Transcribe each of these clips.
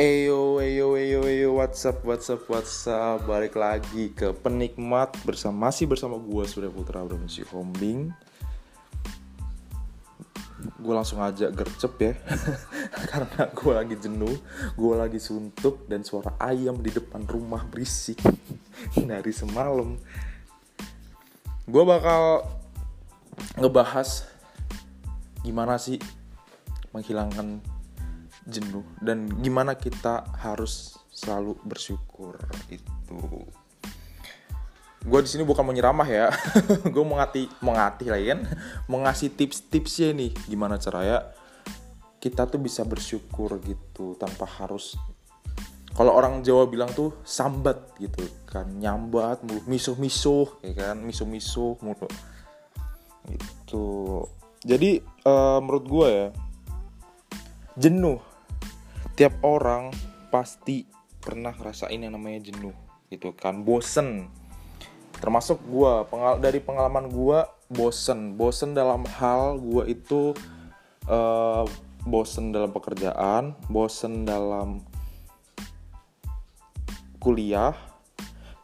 Eyo, eyo, eyo, eyo, what's up, what's up, what's up? Balik lagi ke penikmat bersama Masih bersama gue Surya Putra Bramsi Hombing. Gue langsung aja gercep ya Karena gue lagi jenuh Gue lagi suntuk Dan suara ayam di depan rumah berisik Dari semalam. Gue bakal ngebahas Gimana sih menghilangkan jenuh. Dan gimana kita harus selalu bersyukur itu? Gue di sini bukan mau nyeramah ya. Gue mau ngati mau ngati lah kan. Mau ngasih tips-tipsnya nih gimana caranya kita tuh bisa bersyukur gitu tanpa harus. Kalau orang Jawa bilang tuh sambat gitu kan nyambat mulu misuh-misuh ya kan? Misuh-misuh mulu. Itu jadi uh, menurut gue ya jenuh tiap orang pasti pernah ngerasain yang namanya jenuh gitu kan. Bosen. Termasuk gue pengal dari pengalaman gue bosen. Bosen dalam hal gue itu uh, bosen dalam pekerjaan bosen dalam kuliah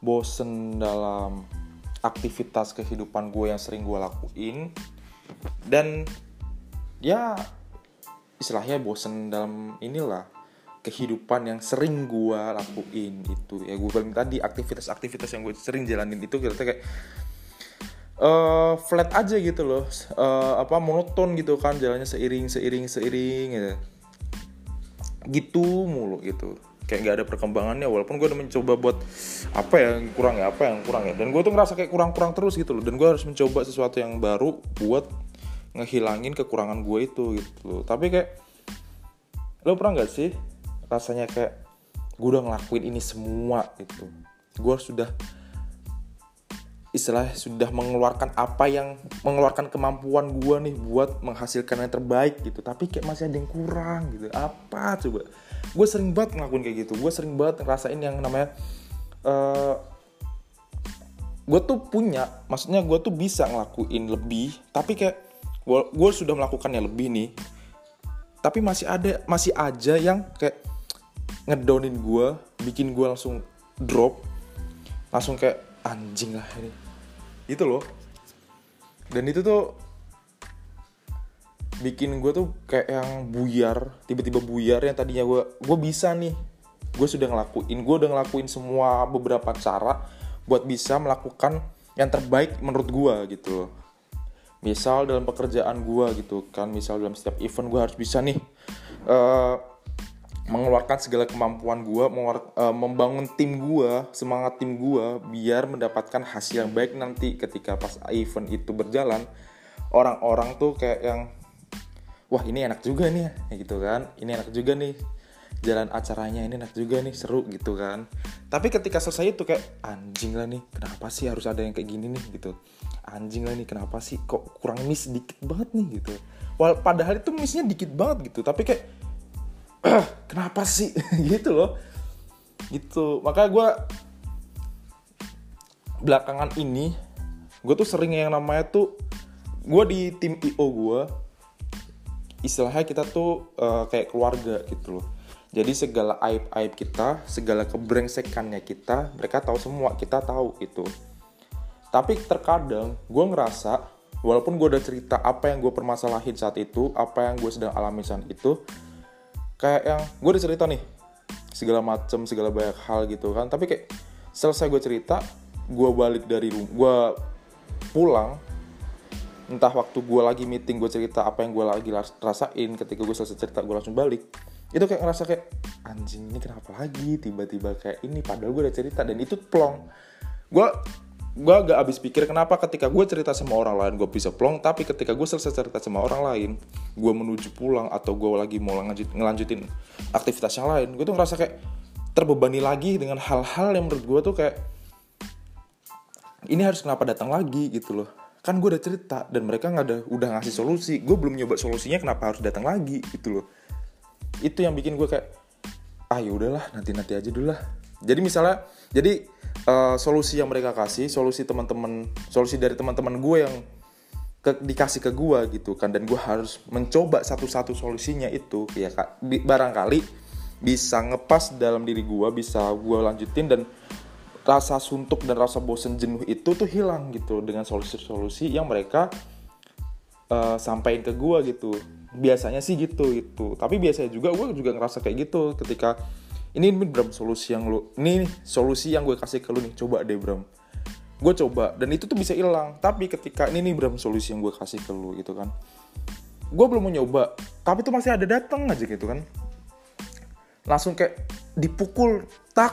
bosen dalam aktivitas kehidupan gue yang sering gue lakuin. Dan ya istilahnya bosen dalam inilah kehidupan yang sering gue lakuin itu ya gue bilang tadi aktivitas-aktivitas yang gue sering jalanin itu kira kayak uh, flat aja gitu loh. Uh, apa monoton gitu kan jalannya seiring seiring seiring gitu. Gitu mulu gitu. Kayak nggak ada perkembangannya walaupun gue udah mencoba buat apa ya yang kurang ya apa yang kurang ya. Dan gue tuh ngerasa kayak kurang-kurang terus gitu loh. Dan gue harus mencoba sesuatu yang baru buat ngehilangin kekurangan gue itu gitu loh. Tapi kayak lo pernah nggak sih rasanya kayak gue udah ngelakuin ini semua gitu. Gue sudah istilah sudah mengeluarkan apa yang mengeluarkan kemampuan gue nih buat menghasilkan yang terbaik gitu. Tapi kayak masih ada yang kurang gitu. Apa coba? Gue sering banget ngelakuin kayak gitu. Gue sering banget ngerasain yang namanya uh, gue tuh punya maksudnya gue tuh bisa ngelakuin lebih tapi kayak gue sudah melakukannya lebih nih. Tapi masih ada masih aja yang kayak ngedownin gue bikin gue langsung drop langsung kayak anjing lah ini. Itu loh. Dan itu tuh bikin gue tuh kayak yang buyar tiba-tiba buyar yang tadinya gue gue bisa nih. Gue sudah ngelakuin gue udah ngelakuin semua beberapa cara buat bisa melakukan yang terbaik menurut gue gitu loh. Misal dalam pekerjaan gue gitu kan misal dalam setiap event gue harus bisa nih uh, mengeluarkan segala kemampuan gue, uh, membangun tim gue, semangat tim gue, biar mendapatkan hasil yang baik nanti ketika pas event itu berjalan, orang-orang tuh kayak yang, wah ini enak juga nih, ya gitu kan, ini enak juga nih, jalan acaranya ini enak juga nih, seru gitu kan. Tapi ketika selesai itu kayak anjing lah nih, kenapa sih harus ada yang kayak gini nih gitu, anjing lah nih, kenapa sih kok kurang miss dikit banget nih gitu. Wal padahal itu missnya dikit banget gitu, tapi kayak kenapa sih? Gitu loh. Gitu. Maka gue belakangan ini gue tuh sering yang namanya tuh gue di tim io gue istilahnya kita tuh uh, kayak keluarga gitu loh. Jadi segala aib aib kita segala kebrengsekannya kita mereka tahu semua kita tahu itu tapi terkadang gue ngerasa walaupun gue udah cerita apa yang gue permasalahin saat itu apa yang gue sedang alami saat itu kayak yang gue udah cerita nih segala macem segala banyak hal gitu kan. Tapi kayak selesai gue cerita gue balik dari rumah gue pulang entah waktu gue lagi meeting gue cerita apa yang gue lagi rasain ketika gue selesai cerita gue langsung balik. Itu kayak ngerasa kayak anjing ini kenapa lagi tiba-tiba kayak ini? Padahal gue udah cerita dan itu plong. Gue gue agak habis pikir kenapa ketika gue cerita sama orang lain gue bisa plong tapi ketika gue selesai cerita sama orang lain gue menuju pulang atau gue lagi mau lanjut, ngelanjutin aktivitas yang lain gue tuh ngerasa kayak terbebani lagi dengan hal-hal yang menurut gue tuh kayak ini harus kenapa datang lagi? gitu loh. Kan gue udah cerita dan mereka nggak ada udah ngasih solusi. Gue belum nyoba solusinya kenapa harus datang lagi gitu loh. Itu yang bikin gue kayak ah ya udahlah nanti nanti aja dulu lah jadi misalnya jadi uh, solusi yang mereka kasih solusi teman-teman solusi dari teman-teman gue yang ke, dikasih ke gue gitu kan dan gue harus mencoba satu-satu solusinya itu ya kak barangkali bisa ngepas dalam diri gue bisa gue lanjutin dan rasa suntuk dan rasa bosen jenuh itu tuh hilang gitu dengan solusi-solusi yang mereka uh, sampaikan ke gue gitu. Biasanya sih gitu gitu. Tapi biasanya juga gue juga ngerasa kayak gitu ketika ini Bram solusi yang lu ini nih, solusi yang gue kasih ke lu nih. Coba deh Bram. Gue coba dan itu tuh bisa hilang. Tapi ketika ini nih Bram solusi yang gue kasih ke lu gitu kan. Gue belum mau nyoba tapi tuh masih ada datang aja gitu kan. Langsung kayak dipukul tak.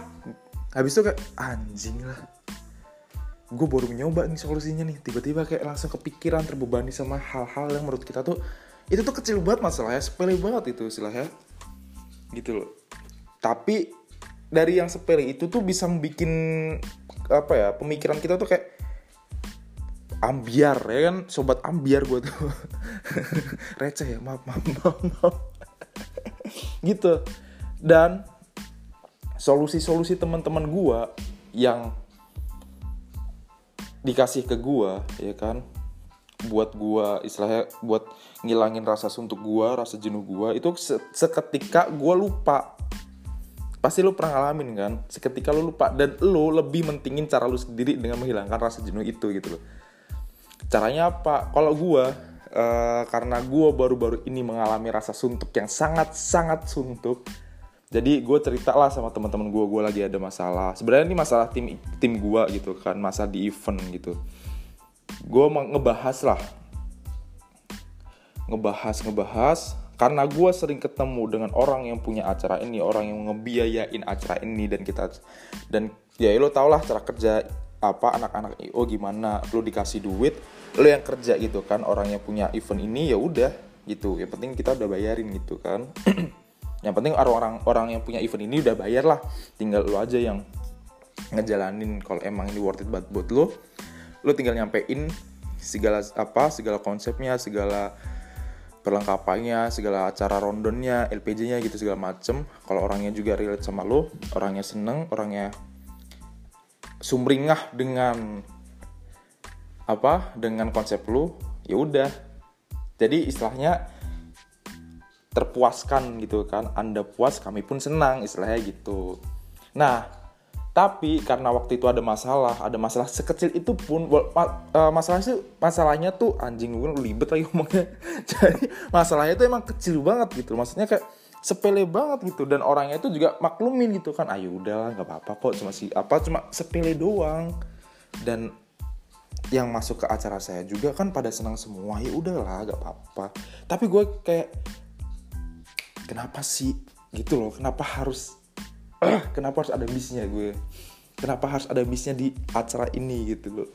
Habis itu kayak anjing lah. Gue baru nyoba nih solusinya nih. Tiba-tiba kayak langsung kepikiran terbebani sama hal-hal yang menurut kita tuh itu tuh kecil banget masalahnya sepele banget itu istilahnya. Gitu loh tapi dari yang sepele itu tuh bisa bikin apa ya pemikiran kita tuh kayak ambiar ya kan? Sobat ambiar gue tuh. Receh ya maaf maaf maaf, maaf. gitu. Dan solusi-solusi teman-teman gua yang dikasih ke gua ya kan? Buat gua istilahnya buat ngilangin rasa suntuk gua rasa jenuh gua itu seketika gua lupa pasti lu pernah ngalamin kan seketika lu lupa dan lu lebih mentingin cara lu sendiri dengan menghilangkan rasa jenuh itu gitu loh. Caranya apa? Kalau gua uh, karena gua baru-baru ini mengalami rasa suntuk yang sangat sangat suntuk jadi gue cerita lah sama teman-teman gue gue lagi ada masalah. Sebenarnya ini masalah tim tim gue gitu kan masa di event gitu. Gue ngebahas lah. Ngebahas ngebahas karena gue sering ketemu dengan orang yang punya acara ini orang yang ngebiayain acara ini dan kita dan ya lo tau lah cara kerja apa anak-anak io gimana lo dikasih duit lo yang kerja gitu kan orang yang punya event ini ya udah gitu. Yang penting kita udah bayarin gitu kan. Yang penting orang-orang orang yang punya event ini udah bayar lah. Tinggal lo aja yang ngejalanin kalau emang ini worth it buat buat lo. Lo tinggal nyampein segala apa segala konsepnya segala perlengkapannya segala acara rondonnya LPG-nya gitu segala macem. Kalau orangnya juga relate sama lo orangnya seneng orangnya sumringah dengan apa dengan konsep lo ya udah. Jadi istilahnya terpuaskan gitu kan. Anda puas kami pun senang istilahnya gitu. Nah tapi karena waktu itu ada masalah ada masalah sekecil itu pun uh, masalahnya masalahnya tuh anjing gue libet lagi ngomongnya. Jadi masalahnya itu emang kecil banget gitu. Maksudnya kayak sepele banget gitu. Dan orangnya itu juga maklumin gitu kan ayo udahlah nggak apa-apa kok cuma si apa cuma sepele doang. Dan yang masuk ke acara saya juga kan pada senang semua ya udahlah gak apa-apa. Tapi gue kayak kenapa sih? Gitu loh kenapa harus kenapa harus ada missnya gue? Kenapa harus ada missnya di acara ini gitu loh?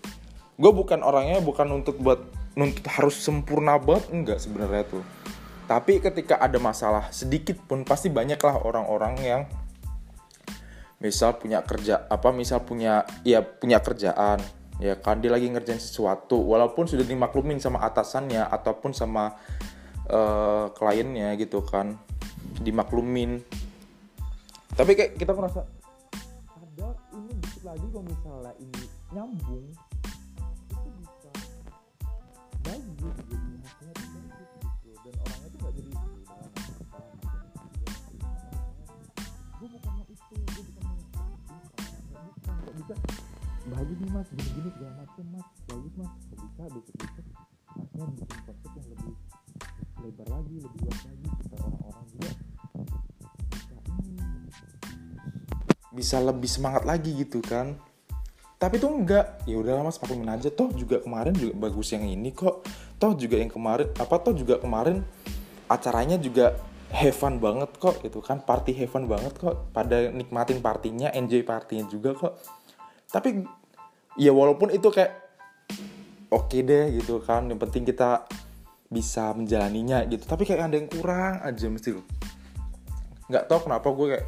Gue bukan orangnya bukan untuk buat nuntut harus sempurna banget enggak sebenarnya tuh. Tapi ketika ada masalah sedikit pun pasti banyaklah orang-orang yang misal punya kerja apa misal punya ya punya kerjaan ya kan dia lagi ngerjain sesuatu walaupun sudah dimaklumin sama atasannya ataupun sama uh, kliennya gitu kan dimaklumin tapi kayak kita merasa ada ini dikit lagi kalau misalnya ini nyambung itu bisa bagus jadi hasilnya bagus gitu. Dan orangnya tuh gak jadi gue bukan mau itu gue bukan mau bukan gak bisa. Bagus nih mas gini gini segala macem mas. Bagus mas. Bisa besok besok masnya bikin konsep yang lebih lebar lagi lebih luas lagi bisa lebih semangat lagi gitu kan. Tapi tuh enggak. Ya udah mas maklumin aja. Toh juga kemarin juga bagus yang ini kok. Toh juga yang kemarin apa toh juga kemarin acaranya juga have fun banget kok gitu kan. Party have fun banget kok. Pada nikmatin partinya enjoy partinya juga kok. Tapi ya walaupun itu kayak oke okay deh gitu kan. Yang penting kita bisa menjalaninya gitu. Tapi kayak ada yang kurang aja mesti. Nggak tau kenapa gue kayak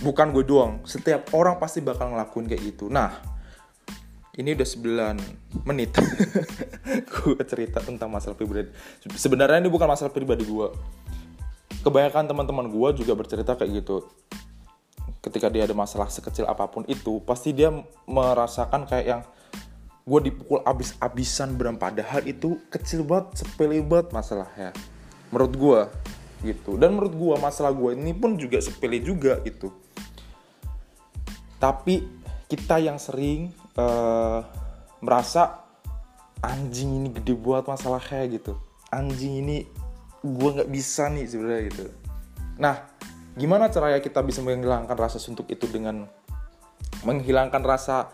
bukan gue doang setiap orang pasti bakal ngelakuin kayak gitu. Nah ini udah 9 menit. Gue cerita tentang masalah pribadi. Sebenarnya ini bukan masalah pribadi gue kebanyakan teman-teman gue juga bercerita kayak gitu. Ketika dia ada masalah sekecil apa pun itu pasti dia merasakan kayak yang gue dipukul abis-abisan beram padahal itu kecil banget sepele banget masalahnya. Menurut gue gitu. Dan menurut gue masalah gue ini pun juga sepele juga gitu tapi kita yang sering uh, merasa anjing ini gede buat masalah kayak gitu. Anjing ini gue nggak bisa nih sebenarnya gitu. Nah gimana caranya kita bisa menghilangkan rasa suntuk itu dengan menghilangkan rasa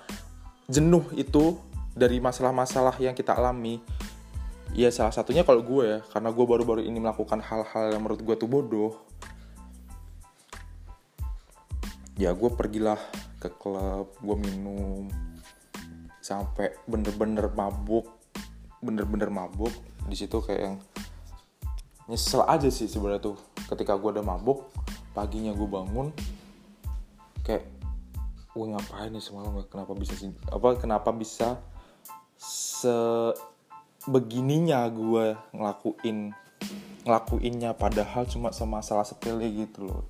jenuh itu dari masalah-masalah yang kita alami? Ya salah satunya kalau gue ya karena gue baru-baru ini melakukan hal-hal yang menurut gue tuh bodoh. Ya gue pergilah ke klub gue minum sampai bener-bener mabuk bener-bener mabuk. Di situ kayak yang nyesel aja sih sebenarnya tuh. Ketika gue udah mabuk paginya gue bangun kayak gue ngapain nih semalam? Kenapa bisa sih apa kenapa bisa sebegininya gue ngelakuin ngelakuinnya padahal cuma sama salah sepele gitu loh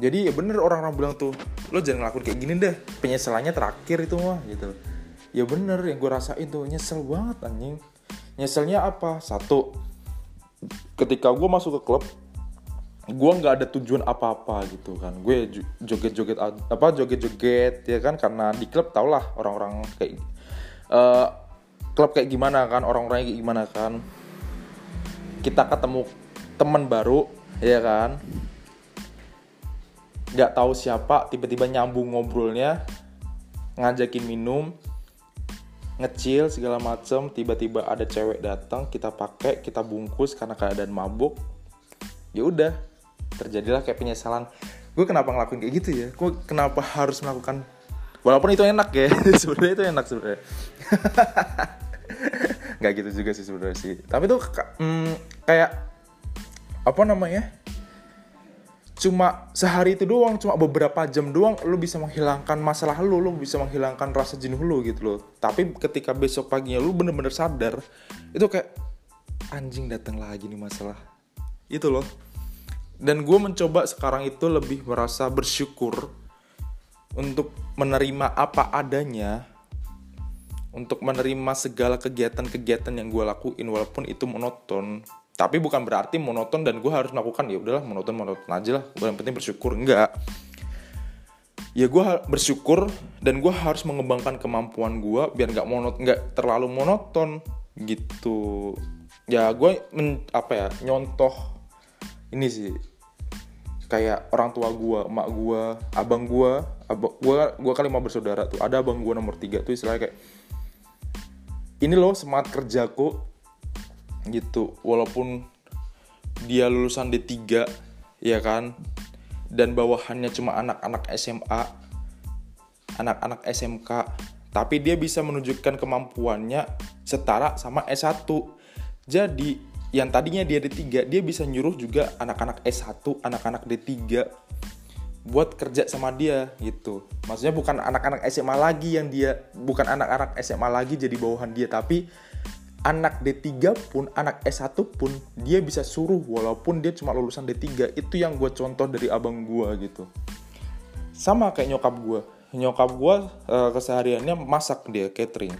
jadi ya bener orang-orang bilang tuh lo jangan ngelakuin kayak gini deh penyesalannya terakhir itu mah gitu. Ya bener yang gue rasain tuh nyesel banget anjing. Nyeselnya apa? Satu ketika gue masuk ke klub gue nggak ada tujuan apa-apa gitu kan. Gue joget-joget apa joget-joget ya kan? Karena di klub tau lah orang-orang kayak uh, klub kayak gimana kan orang-orangnya kayak gimana kan. Kita ketemu teman baru ya kan nggak tahu siapa tiba-tiba nyambung ngobrolnya ngajakin minum ngecil segala macem tiba-tiba ada cewek datang kita pakai kita bungkus karena keadaan mabuk. Ya udah terjadilah kayak penyesalan. Gue kenapa ngelakuin kayak gitu ya? Gue kenapa harus melakukan? Walaupun itu enak ya sebenarnya itu enak sebenarnya. Nggak gitu juga sih sebenarnya sih. Tapi tuh mm, kayak apa namanya cuma sehari itu doang cuma beberapa jam doang lu bisa menghilangkan masalah lu lu bisa menghilangkan rasa jenuh lu gitu loh. Tapi ketika besok paginya lu bener-bener sadar itu kayak anjing datang lagi nih masalah. Itu loh. Dan gue mencoba sekarang itu lebih merasa bersyukur untuk menerima apa adanya untuk menerima segala kegiatan-kegiatan yang gue lakuin walaupun itu monoton tapi bukan berarti monoton dan gue harus melakukan ya udahlah monoton monoton aja lah. Yang penting bersyukur. Enggak. Ya gue bersyukur dan gue harus mengembangkan kemampuan gue biar nggak monot nggak terlalu monoton gitu. Ya gue apa ya nyontoh ini sih. Kayak orang tua gue, emak gue, abang gue, abang gue, gue kali mau bersaudara tuh. Ada abang gue nomor tiga tuh istilahnya kayak ini loh semangat kerjaku gitu. Walaupun dia lulusan D3 ya kan dan bawahannya cuma anak-anak SMA, anak-anak SMK, tapi dia bisa menunjukkan kemampuannya setara sama S1. Jadi yang tadinya dia D3 dia bisa nyuruh juga anak-anak S1 anak-anak D3 buat kerja sama dia gitu maksudnya bukan anak-anak SMA lagi yang dia bukan anak-anak SMA lagi jadi bawahan dia tapi anak D3 pun anak S1 pun dia bisa suruh walaupun dia cuma lulusan D3 itu yang gue contoh dari abang gue gitu. Sama kayak nyokap gue nyokap gue uh, kesehariannya masak dia catering.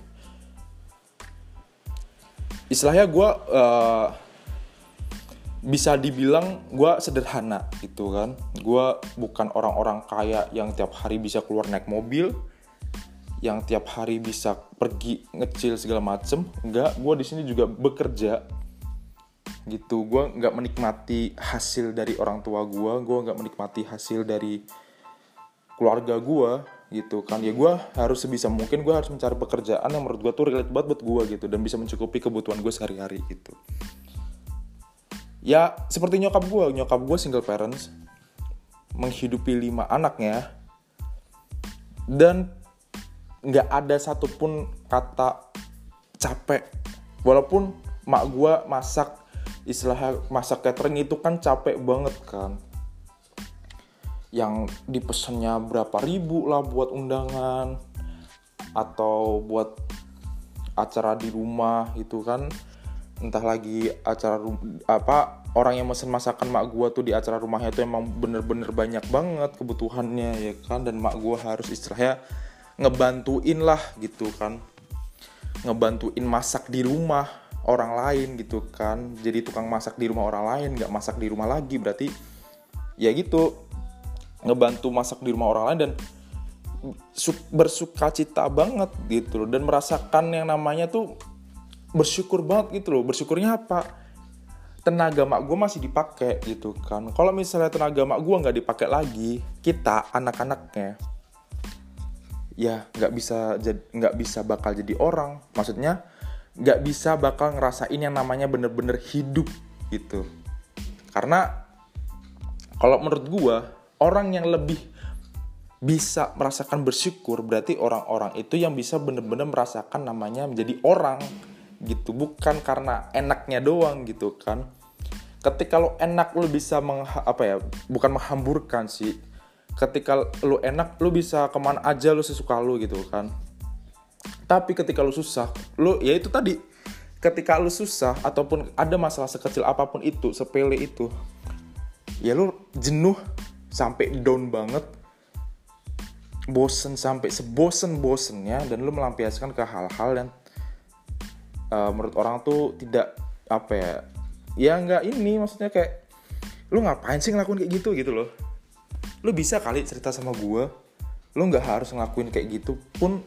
Istilahnya gue uh, bisa dibilang gue sederhana gitu kan. Gue bukan orang-orang kaya yang tiap hari bisa keluar naik mobil yang tiap hari bisa pergi ngecil segala macem enggak gue di sini juga bekerja. Gitu gue nggak menikmati hasil dari orang tua gue gue nggak menikmati hasil dari keluarga gue gitu kan. Ya gue harus sebisa mungkin gue harus mencari pekerjaan yang menurut gue tuh relate banget buat gue gitu dan bisa mencukupi kebutuhan gue sehari-hari gitu. Ya seperti nyokap gue nyokap gue single parents menghidupi lima anaknya dan nggak ada satupun kata capek. Walaupun mak gue masak istilahnya masak catering itu kan capek banget kan. Yang dipesannya berapa ribu lah buat undangan atau buat acara di rumah itu kan. Entah lagi acara apa orang yang mesen masakan mak gua tuh di acara rumahnya tuh emang bener-bener banyak banget kebutuhannya ya kan. Dan mak gua harus istilahnya ngebantuin lah gitu kan. Ngebantuin masak di rumah orang lain gitu kan. Jadi tukang masak di rumah orang lain nggak masak di rumah lagi berarti ya gitu. Ngebantu masak di rumah orang lain dan bersuka cita banget gitu loh. Dan merasakan yang namanya tuh bersyukur banget gitu loh. Bersyukurnya apa? Tenaga mak gue masih dipakai gitu kan. Kalau misalnya tenaga mak gue nggak dipakai lagi kita anak-anaknya ya nggak bisa nggak bisa bakal jadi orang. Maksudnya nggak bisa bakal ngerasain yang namanya bener-bener hidup gitu. Karena kalau menurut gue orang yang lebih bisa merasakan bersyukur berarti orang-orang itu yang bisa bener-bener merasakan namanya menjadi orang gitu. Bukan karena enaknya doang gitu kan. Ketika lo enak lo bisa meng, apa ya bukan menghamburkan sih ketika lo enak lo bisa ke mana aja lo sesuka lo gitu kan. Tapi ketika lu susah lu ya itu tadi. Ketika lu susah ataupun ada masalah sekecil apa pun itu sepele itu ya lu jenuh sampai down banget bosen sampai sebosen bosennya dan lu melampiaskan ke hal-hal yang uh, menurut orang tuh tidak apa ya ya nggak ini maksudnya kayak lu ngapain sih ngelakuin kayak gitu? gitu loh lu bisa kali cerita sama gue lu nggak harus ngelakuin kayak gitu pun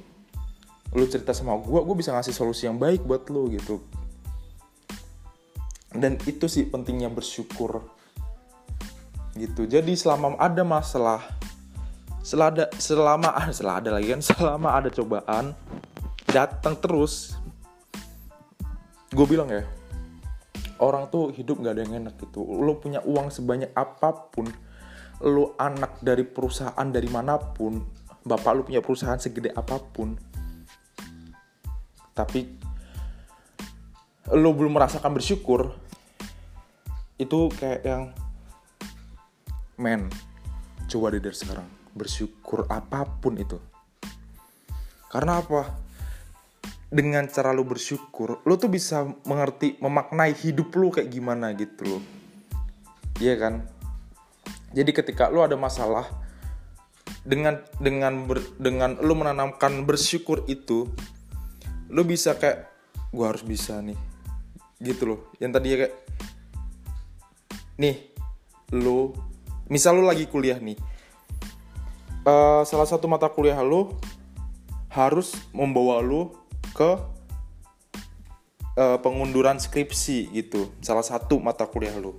lu cerita sama gue gue bisa ngasih solusi yang baik buat lu gitu. Dan itu sih pentingnya bersyukur. Gitu. Jadi selama ada masalah selada selama ah selama ada lagi kan selama ada cobaan datang terus. Gue bilang ya orang tuh hidup gak ada yang enak gitu. Lo punya uang sebanyak apa pun lo anak dari perusahaan dari mana pun bapak lu punya perusahaan segede apa pun tapi lo belum merasakan bersyukur itu kayak yang men coba deh dari sekarang bersyukur apa pun itu. Karena apa? Dengan cara lo bersyukur lo tuh bisa mengerti memaknai hidup lo kayak gimana gitu loh. Iya kan jadi ketika lo ada masalah dengan dengan ber, dengan lo menanamkan bersyukur itu lu bisa kayak gue harus bisa nih. Gitu loh. Yang tadi ya kayak nih lu misal lu lagi kuliah nih uh, salah satu mata kuliah lu harus membawa lu ke uh, pengunduran skripsi gitu. Salah satu mata kuliah lu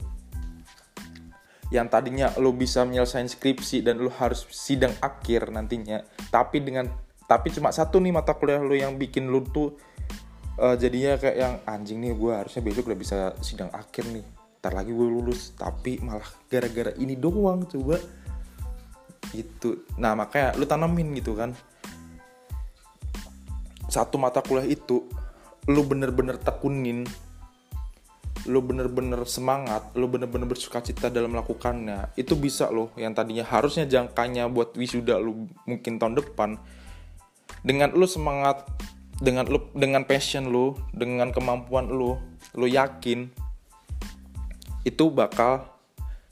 yang tadinya lu bisa menyelesaikan skripsi dan lu harus sidang akhir nantinya tapi dengan tapi cuma satu nih mata kuliah lu yang bikin lu tuh uh, jadinya kayak yang anjing nih gue harusnya besok udah bisa sidang akhir nih ntar lagi gue lulus. Tapi malah gara-gara ini doang coba. Itu nah makanya lu tanamin gitu kan. Satu mata kuliah itu lu bener-bener tekunin lu bener-bener semangat, lu bener-bener bersuka cita dalam melakukannya, itu bisa loh yang tadinya harusnya jangkanya buat wisuda lu mungkin tahun depan, dengan lu semangat dengan lu dengan passion lu dengan kemampuan lu lu yakin itu bakal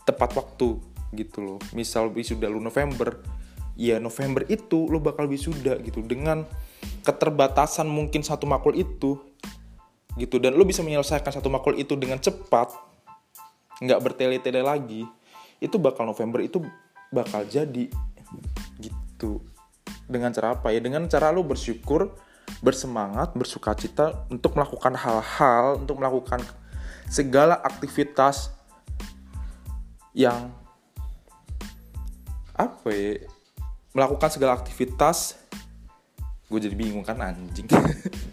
tepat waktu gitu loh. Misal wisuda lu November ya November itu lu bakal wisuda gitu. Dengan keterbatasan mungkin satu makul itu gitu. Dan lu bisa menyelesaikan satu makul itu dengan cepat nggak bertele-tele lagi itu bakal November itu bakal jadi gitu. Dengan cara apa ya? Dengan cara lu bersyukur bersemangat bersuka cita untuk melakukan hal-hal untuk melakukan segala aktivitas yang apa ya? Melakukan segala aktivitas gue jadi bingung kan anjing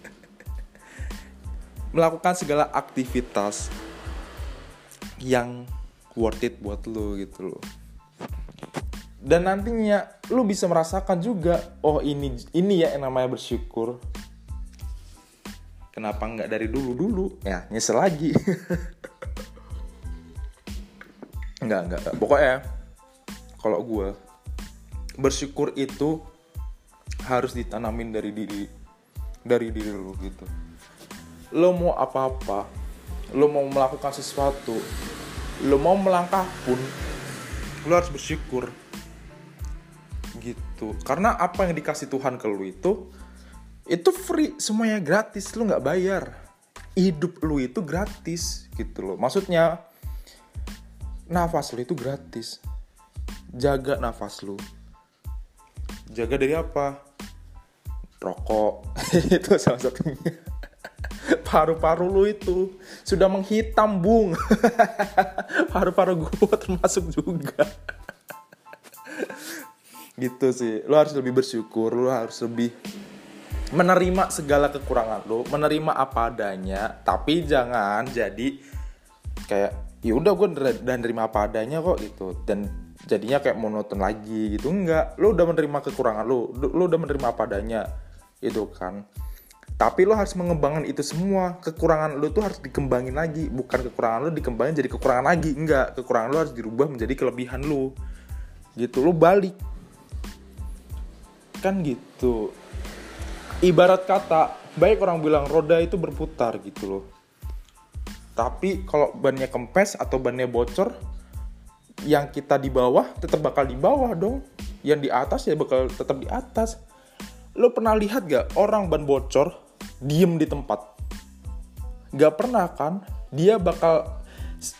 melakukan segala aktivitas yang worth it buat lo gitu loh. Dan nantinya lu bisa merasakan juga oh ini ini ya yang namanya bersyukur. Kenapa nggak dari dulu dulu ya nyesel lagi. Nggak nggak pokoknya kalau gue bersyukur itu harus ditanamin dari diri dari diri lu gitu lo mau apa-apa lo mau melakukan sesuatu lo mau melangkah pun lo harus bersyukur. Gitu. Karena apa yang dikasih Tuhan ke lu itu itu free semuanya gratis lu nggak bayar. Hidup lu itu gratis gitu loh maksudnya nafas lu itu gratis. Jaga nafas lu jaga dari apa? Rokok. Itu salah satunya paru-paru lu itu sudah menghitam bung. Paru-paru gue termasuk juga. Gitu sih. Lu harus lebih bersyukur lu harus lebih menerima segala kekurangan lu menerima apa adanya tapi jangan jadi kayak ya udah gue udah nerima apa adanya kok gitu. Dan jadinya kayak monoton lagi gitu. Enggak. Lu udah menerima kekurangan lu lu udah menerima apa adanya itu kan tapi lo harus mengembangkan itu semua. Kekurangan lo tuh harus dikembangin lagi. Bukan kekurangan lo dikembangin jadi kekurangan lagi. Enggak. Kekurangan lo harus dirubah menjadi kelebihan lo. Gitu. Lo balik. Kan gitu. Ibarat kata baik orang bilang roda itu berputar gitu loh. Tapi kalau bannya kempes atau bannya bocor yang kita di bawah tetap bakal di bawah dong. Yang di atas ya bakal tetap di atas. Lo pernah lihat gak orang ban bocor diem di tempat. Gak pernah kan dia bakal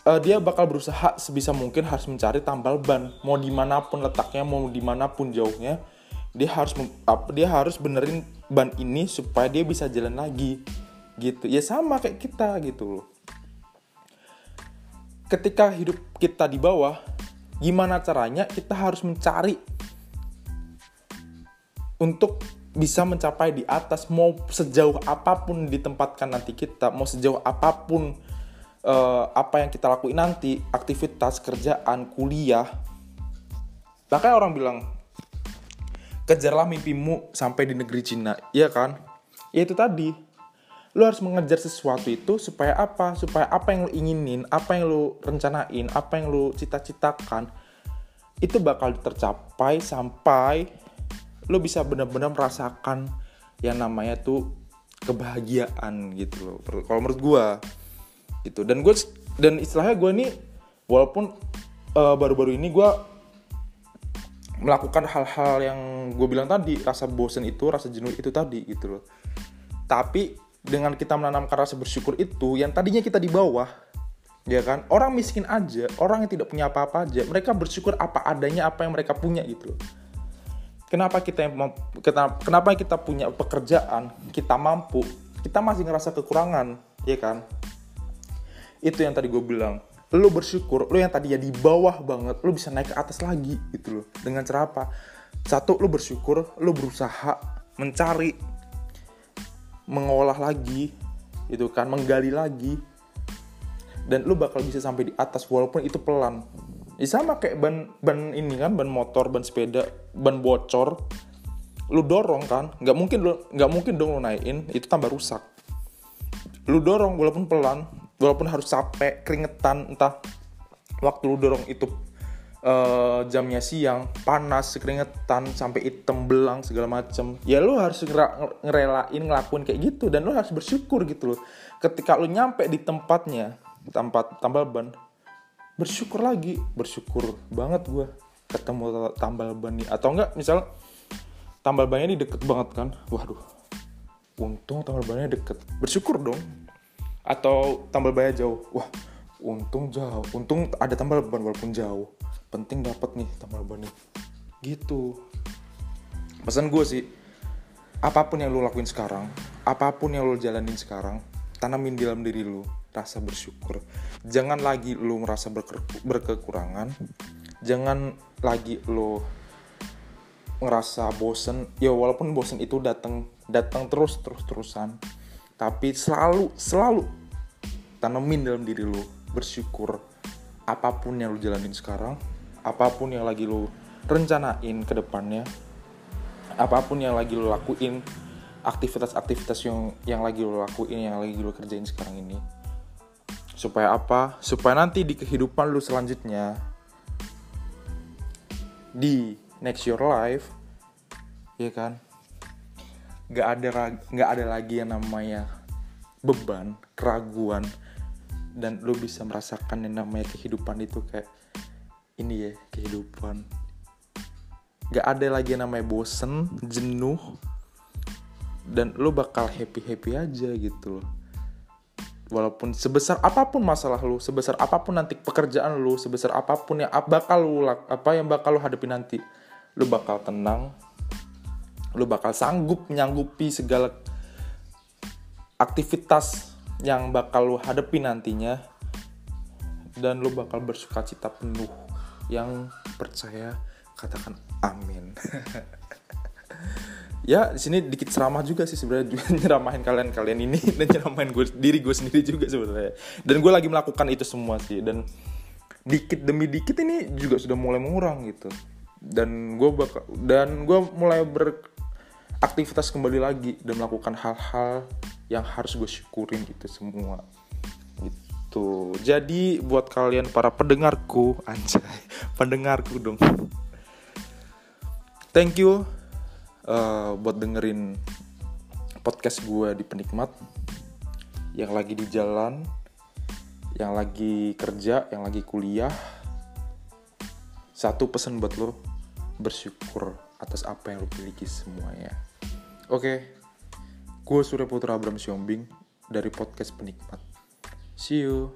uh, dia bakal berusaha sebisa mungkin harus mencari tambal ban. Mau di mana pun letaknya mau di mana pun jauhnya dia harus dia harus benerin ban ini supaya dia bisa jalan lagi. Gitu. Ya sama kayak kita gitu loh. Ketika hidup kita di bawah gimana caranya kita harus mencari untuk bisa mencapai di atas mau sejauh apa pun ditempatkan nanti kita mau sejauh apa pun uh, apa yang kita lakuin nanti aktivitas kerjaan kuliah. Makanya orang bilang kejarlah mimpimu sampai di negeri Cina. Iya kan? Ya itu tadi. Lo harus mengejar sesuatu itu supaya apa? Supaya apa yang lo inginin apa yang lo rencanain apa yang lo cita-citakan itu bakal tercapai sampai lo bisa benar-benar merasakan yang namanya tuh kebahagiaan gitu loh. Kalau menurut gue gitu. Dan gue dan istilahnya gue nih walaupun uh, baru-baru ini gue melakukan hal-hal yang gue bilang tadi rasa bosen itu rasa jenuh itu tadi gitu loh. Tapi dengan kita menanamkan rasa bersyukur itu yang tadinya kita di bawah ya kan orang miskin aja orang yang tidak punya apa-apa aja mereka bersyukur apa adanya apa yang mereka punya gitu loh kenapa kita kenapa kita punya pekerjaan kita mampu kita masih ngerasa kekurangan ya kan? Itu yang tadi gue bilang. Lo bersyukur lo yang tadi ya di bawah banget lo bisa naik ke atas lagi gitu loh. Dengan cara apa? Satu lo bersyukur lo berusaha mencari mengolah lagi itu kan? Menggali lagi. Dan lo bakal bisa sampai di atas walaupun itu pelan ya sama kayak ban ban ini kan ban motor ban sepeda ban bocor. Lu dorong kan nggak mungkin lu nggak mungkin dong lu naikin itu tambah rusak. Lu dorong walaupun pelan walaupun harus capek keringetan entah waktu lu dorong itu uh, jamnya siang panas keringetan sampai hitam belang segala macem. Ya lu harus ngerelain ngelakuin kayak gitu dan lu harus bersyukur gitu loh. Ketika lu nyampe di tempatnya tempat tambal ban bersyukur lagi. Bersyukur banget gue ketemu tambal ban nih atau enggak misal tambal bannya ini deket banget kan? Waduh. Untung tambal bannya deket. Bersyukur dong. Atau tambal bannya jauh. Wah untung jauh. Untung ada tambal ban walaupun jauh. Penting dapat nih tambal ban nih gitu. Pesan gue sih apa pun yang lo lakuin sekarang apa pun yang lo jalanin sekarang tanamin dalam diri lo rasa bersyukur. Jangan lagi lo merasa berke berkekurangan. Jangan lagi lo ngerasa bosen. Ya walaupun bosen itu datang datang terus terus terusan. Tapi selalu selalu tanemin dalam diri lo bersyukur apa pun yang lo jalanin sekarang apa pun yang lagi lo rencanain ke depannya apa pun yang lagi lo lakuin aktivitas-aktivitas yang yang lagi lo lakuin yang lagi lo kerjain sekarang ini supaya apa? Supaya nanti di kehidupan lo selanjutnya di next your life ya kan? Nggak ada nggak ada lagi yang namanya beban keraguan dan lo bisa merasakan yang namanya kehidupan itu kayak ini ya kehidupan. Nggak ada lagi yang namanya bosen jenuh dan lo bakal happy happy aja gitu loh walaupun sebesar apa pun masalah lu sebesar apa pun nanti pekerjaan lu sebesar apa pun yang bakal lu apa yang bakal lu hadapi nanti lu bakal tenang lu bakal sanggup menyanggupi segala aktivitas yang bakal lu hadapi nantinya dan lu bakal bersuka cita penuh. Yang percaya katakan amin ya di sini dikit ceramah juga sih sebenarnya. Nyeramahin kalian kalian ini. Dan nyeramahin gue diri gue sendiri juga sebenarnya. Dan gue lagi melakukan itu semua sih. Dan dikit demi dikit ini juga sudah mulai mengurang gitu. Dan gue bakal dan gue mulai beraktivitas kembali lagi dan melakukan hal-hal yang harus gue syukurin gitu semua. Gitu. Jadi buat kalian para pendengarku anjay pendengarku dong. Thank you uh, buat dengerin podcast gue di penikmat yang lagi di jalan, yang lagi kerja, yang lagi kuliah. Satu pesan buat lo, bersyukur atas apa yang lo miliki semuanya. Oke, gue Surya Putra Abram Siombing dari podcast penikmat. See you.